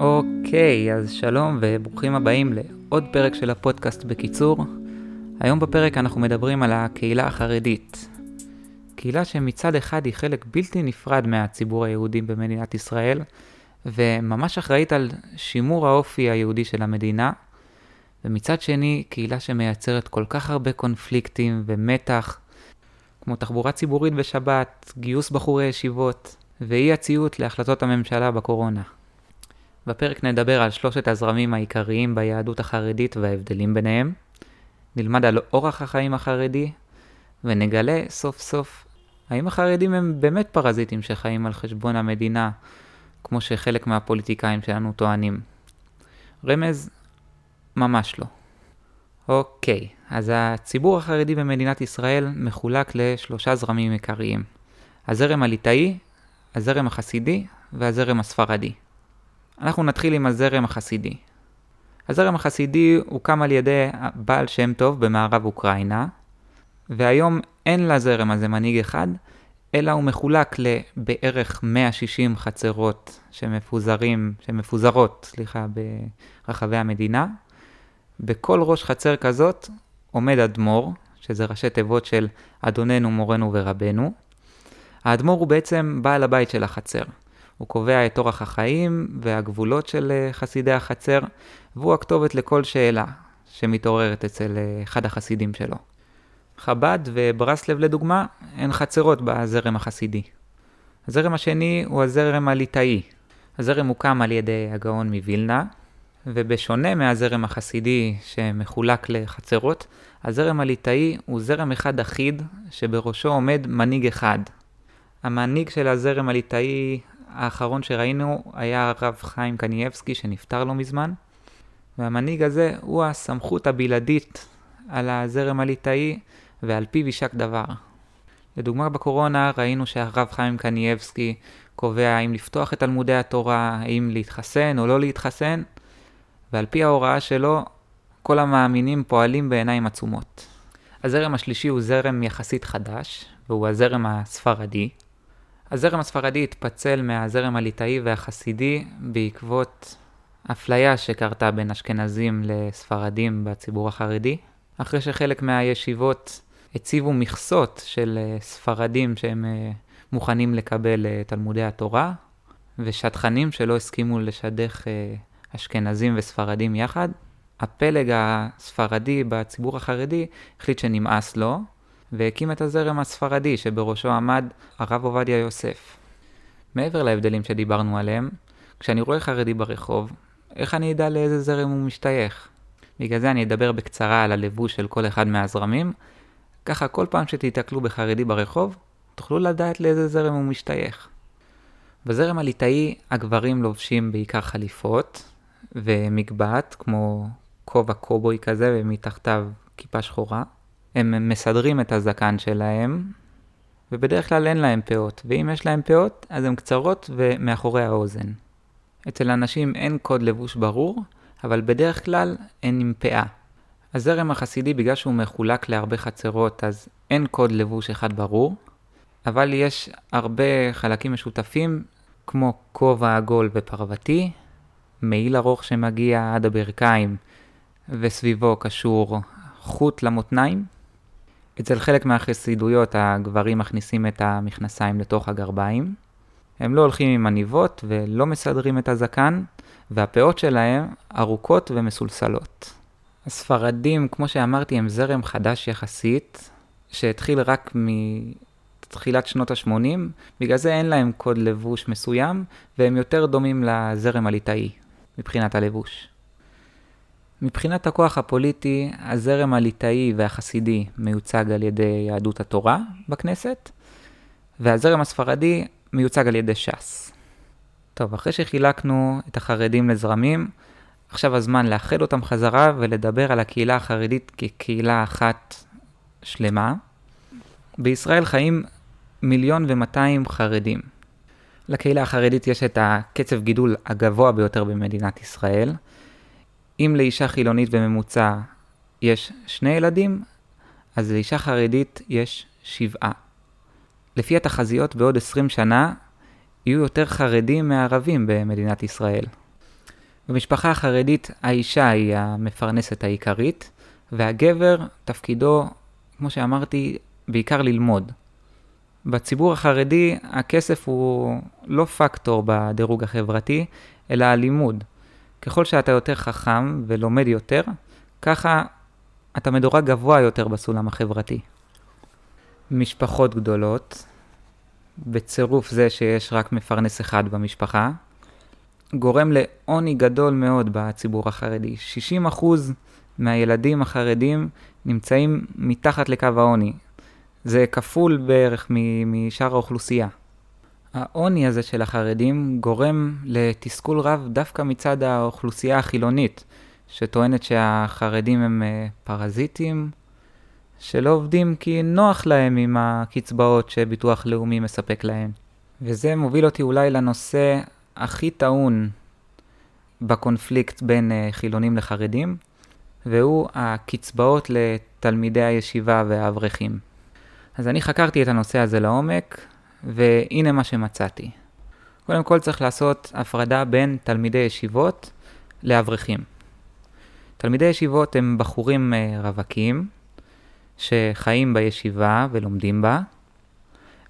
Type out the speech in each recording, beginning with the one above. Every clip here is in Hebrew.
אוקיי, אז שלום וברוכים הבאים לעוד פרק של הפודקאסט בקיצור. היום בפרק אנחנו מדברים על הקהילה החרדית. קהילה שמצד אחד היא חלק בלתי נפרד מהציבור היהודי במדינת ישראל, וממש אחראית על שימור האופי היהודי של המדינה, ומצד שני, קהילה שמייצרת כל כך הרבה קונפליקטים ומתח, כמו תחבורה ציבורית בשבת, גיוס בחורי ישיבות, ואי הציות להחלטות הממשלה בקורונה. בפרק נדבר על שלושת הזרמים העיקריים ביהדות החרדית וההבדלים ביניהם. נלמד על אורח החיים החרדי, ונגלה סוף סוף האם החרדים הם באמת פרזיטים שחיים על חשבון המדינה, כמו שחלק מהפוליטיקאים שלנו טוענים. רמז, ממש לא. אוקיי, אז הציבור החרדי במדינת ישראל מחולק לשלושה זרמים עיקריים. הזרם הליטאי, הזרם החסידי והזרם הספרדי. אנחנו נתחיל עם הזרם החסידי. הזרם החסידי הוקם על ידי בעל שם טוב במערב אוקראינה, והיום אין לזרם הזה מנהיג אחד, אלא הוא מחולק לבערך 160 חצרות שמפוזרים, שמפוזרות, סליחה, ברחבי המדינה. בכל ראש חצר כזאת עומד אדמו"ר, שזה ראשי תיבות של אדוננו, מורנו ורבנו. האדמו"ר הוא בעצם בעל הבית של החצר. הוא קובע את אורח החיים והגבולות של אה, חסידי החצר, והוא הכתובת לכל שאלה שמתעוררת אצל אה, אחד החסידים שלו. חב"ד וברסלב לדוגמה הן חצרות בזרם החסידי. הזרם השני הוא הזרם הליטאי. הזרם הוקם על ידי הגאון מווילנה, ובשונה מהזרם החסידי שמחולק לחצרות, הזרם הליטאי הוא זרם אחד אחיד שבראשו עומד מנהיג אחד. המנהיג של הזרם הליטאי האחרון שראינו היה הרב חיים קנייבסקי שנפטר לא מזמן, והמנהיג הזה הוא הסמכות הבלעדית על הזרם הליטאי ועל פיו יישק דבר. לדוגמה בקורונה ראינו שהרב חיים קנייבסקי קובע האם לפתוח את תלמודי התורה, האם להתחסן או לא להתחסן, ועל פי ההוראה שלו כל המאמינים פועלים בעיניים עצומות. הזרם השלישי הוא זרם יחסית חדש, והוא הזרם הספרדי, הזרם הספרדי התפצל מהזרם הליטאי והחסידי בעקבות אפליה שקרתה בין אשכנזים לספרדים בציבור החרדי, אחרי שחלק מהישיבות הציבו מכסות של אה, ספרדים שהם אה, מוכנים לקבל אה, תלמודי התורה, ושטחנים שלא הסכימו לשדך אשכנזים וספרדים יחד. הפלג הספרדי בציבור החרדי החליט שנמאס לו, והקים את הזרם הספרדי שבראשו עמד הרב עובדיה יוסף. מעבר להבדלים שדיברנו עליהם, כשאני רואה חרדי ברחוב, איך אני אדע לאיזה זרם הוא משתייך? בגלל זה אני אדבר בקצרה על הלבוש של כל אחד מהזרמים, ככה כל פעם שתיתקלו בחרדי ברחוב, תוכלו לדעת לאיזה זרם הוא משתייך. בזרם הליטאי הגברים לובשים בעיקר חליפות ומגבעת, כמו כובע קובוי כזה ומתחתיו כיפה שחורה. הם מסדרים את הזקן שלהם, ובדרך כלל אין להם פאות, ואם יש להם פאות, אז הן קצרות ומאחורי האוזן. אצל אנשים אין קוד לבוש ברור, אבל בדרך כלל הן עם פאה. הזרם החסידי, בגלל שהוא מחולק להרבה חצרות, אז אין קוד לבוש אחד ברור, אבל יש הרבה חלקים משותפים, כמו כובע עגול ופרוותי, מעיל ארוך שמגיע עד הברכיים, וסביבו קשור חוט למותניים, אצל חלק מהחסידויות הגברים מכניסים את המכנסיים לתוך הגרביים. הם לא הולכים עם עניבות ולא מסדרים את הזקן, והפאות שלהם ארוכות ומסולסלות. הספרדים, כמו שאמרתי, הם זרם חדש יחסית, שהתחיל רק מתחילת שנות ה-80, בגלל זה אין להם קוד לבוש מסוים, והם יותר דומים לזרם הליטאי, מבחינת הלבוש. מבחינת הכוח הפוליטי, הזרם הליטאי והחסידי מיוצג על ידי יהדות התורה בכנסת, והזרם הספרדי מיוצג על ידי ש"ס. טוב, אחרי שחילקנו את החרדים לזרמים, עכשיו הזמן לאחד אותם חזרה ולדבר על הקהילה החרדית כקהילה אחת שלמה. בישראל חיים מיליון ומאתיים חרדים. לקהילה החרדית יש את הקצב גידול הגבוה ביותר במדינת ישראל, אם לאישה חילונית בממוצע יש שני ילדים, אז לאישה חרדית יש שבעה. לפי התחזיות בעוד 20 שנה יהיו יותר חרדים מערבים במדינת ישראל. במשפחה החרדית האישה היא המפרנסת העיקרית, והגבר תפקידו, כמו שאמרתי, בעיקר ללמוד. בציבור החרדי הכסף הוא לא פקטור בדירוג החברתי, אלא הלימוד. ככל שאתה יותר חכם ולומד יותר, ככה אתה מדורג גבוה יותר בסולם החברתי. משפחות גדולות, בצירוף זה שיש רק מפרנס אחד במשפחה, גורם לעוני גדול מאוד בציבור החרדי. 60% מהילדים החרדים נמצאים מתחת לקו העוני. זה כפול בערך משאר האוכלוסייה. העוני הזה של החרדים גורם לתסכול רב דווקא מצד האוכלוסייה החילונית, שטוענת שהחרדים הם אה, פרזיטים, שלא עובדים כי נוח להם עם הקצבאות שביטוח לאומי מספק להם. וזה מוביל אותי אולי לנושא הכי טעון בקונפליקט בין אה, חילונים לחרדים, והוא הקצבאות לתלמידי הישיבה והאברכים. אז אני חקרתי את הנושא הזה לעומק, והנה מה שמצאתי. קודם כל צריך לעשות הפרדה בין תלמידי ישיבות לאברכים. תלמידי ישיבות הם בחורים אה, רווקים שחיים בישיבה ולומדים בה,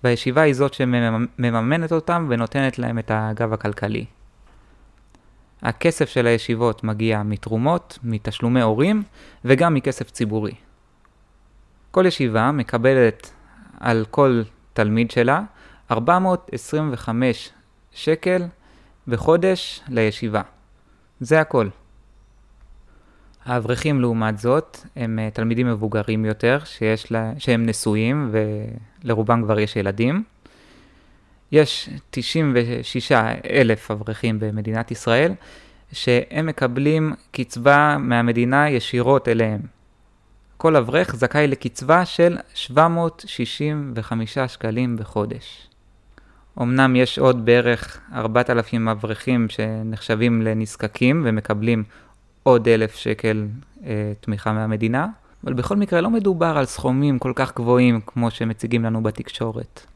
והישיבה היא זאת שמממנת אותם ונותנת להם את הגב הכלכלי. הכסף של הישיבות מגיע מתרומות, מתשלומי הורים וגם מכסף ציבורי. כל ישיבה מקבלת על כל תלמיד שלה 425 שקל בחודש לישיבה. זה הכל. האברכים לעומת זאת הם אה, תלמידים מבוגרים יותר, שיש לה, שהם נשואים ולרובם כבר יש ילדים. יש 96 אלף אברכים במדינת ישראל שהם מקבלים קצבה מהמדינה ישירות אליהם. כל אברך זכאי לקצבה של 765 שקלים בחודש. אמנם יש עוד בערך 4,000 אברכים שנחשבים לנזקקים ומקבלים עוד אלף שקל אה, תמיכה מהמדינה, אבל בכל מקרה לא מדובר על סכומים כל כך גבוהים כמו שמציגים לנו בתקשורת.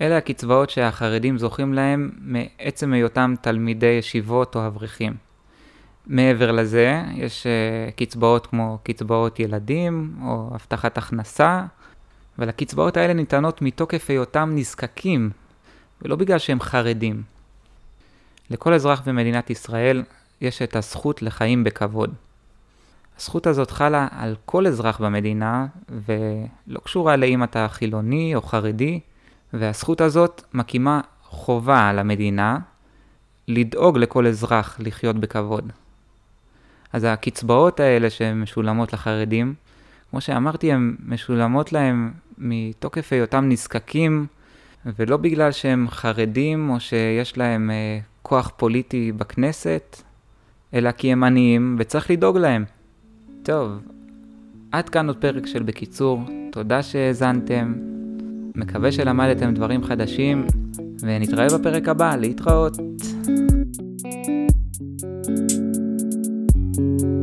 אלה הקצבאות שהחרדים זוכים להם מעצם היותם תלמידי ישיבות או אברכים. מעבר לזה, יש uh, קצבאות כמו קצבאות ילדים או הבטחת הכנסה, אבל הקצבאות האלה ניתנות מתוקף היותם נזקקים, ולא בגלל שהם חרדים. לכל אזרח במדינת ישראל יש את הזכות לחיים בכבוד. הזכות הזאת חלה על כל אזרח במדינה, ולא קשורה לאם אתה חילוני או חרדי, והזכות הזאת מקימה חובה על המדינה לדאוג לכל אזרח לחיות בכבוד. אז הקצבאות האלה שמשולמות לחרדים, כמו שאמרתי, הן משולמות להם מתוקף היותם נזקקים, ולא בגלל שהם חרדים או שיש להם אה, כוח פוליטי בכנסת, אלא כי הם עניים וצריך לדאוג להם. טוב, עד כאן עוד פרק של בקיצור, תודה שהאזנתם, מקווה שלמדתם דברים חדשים, ונתראה בפרק הבא, להתראות. thank you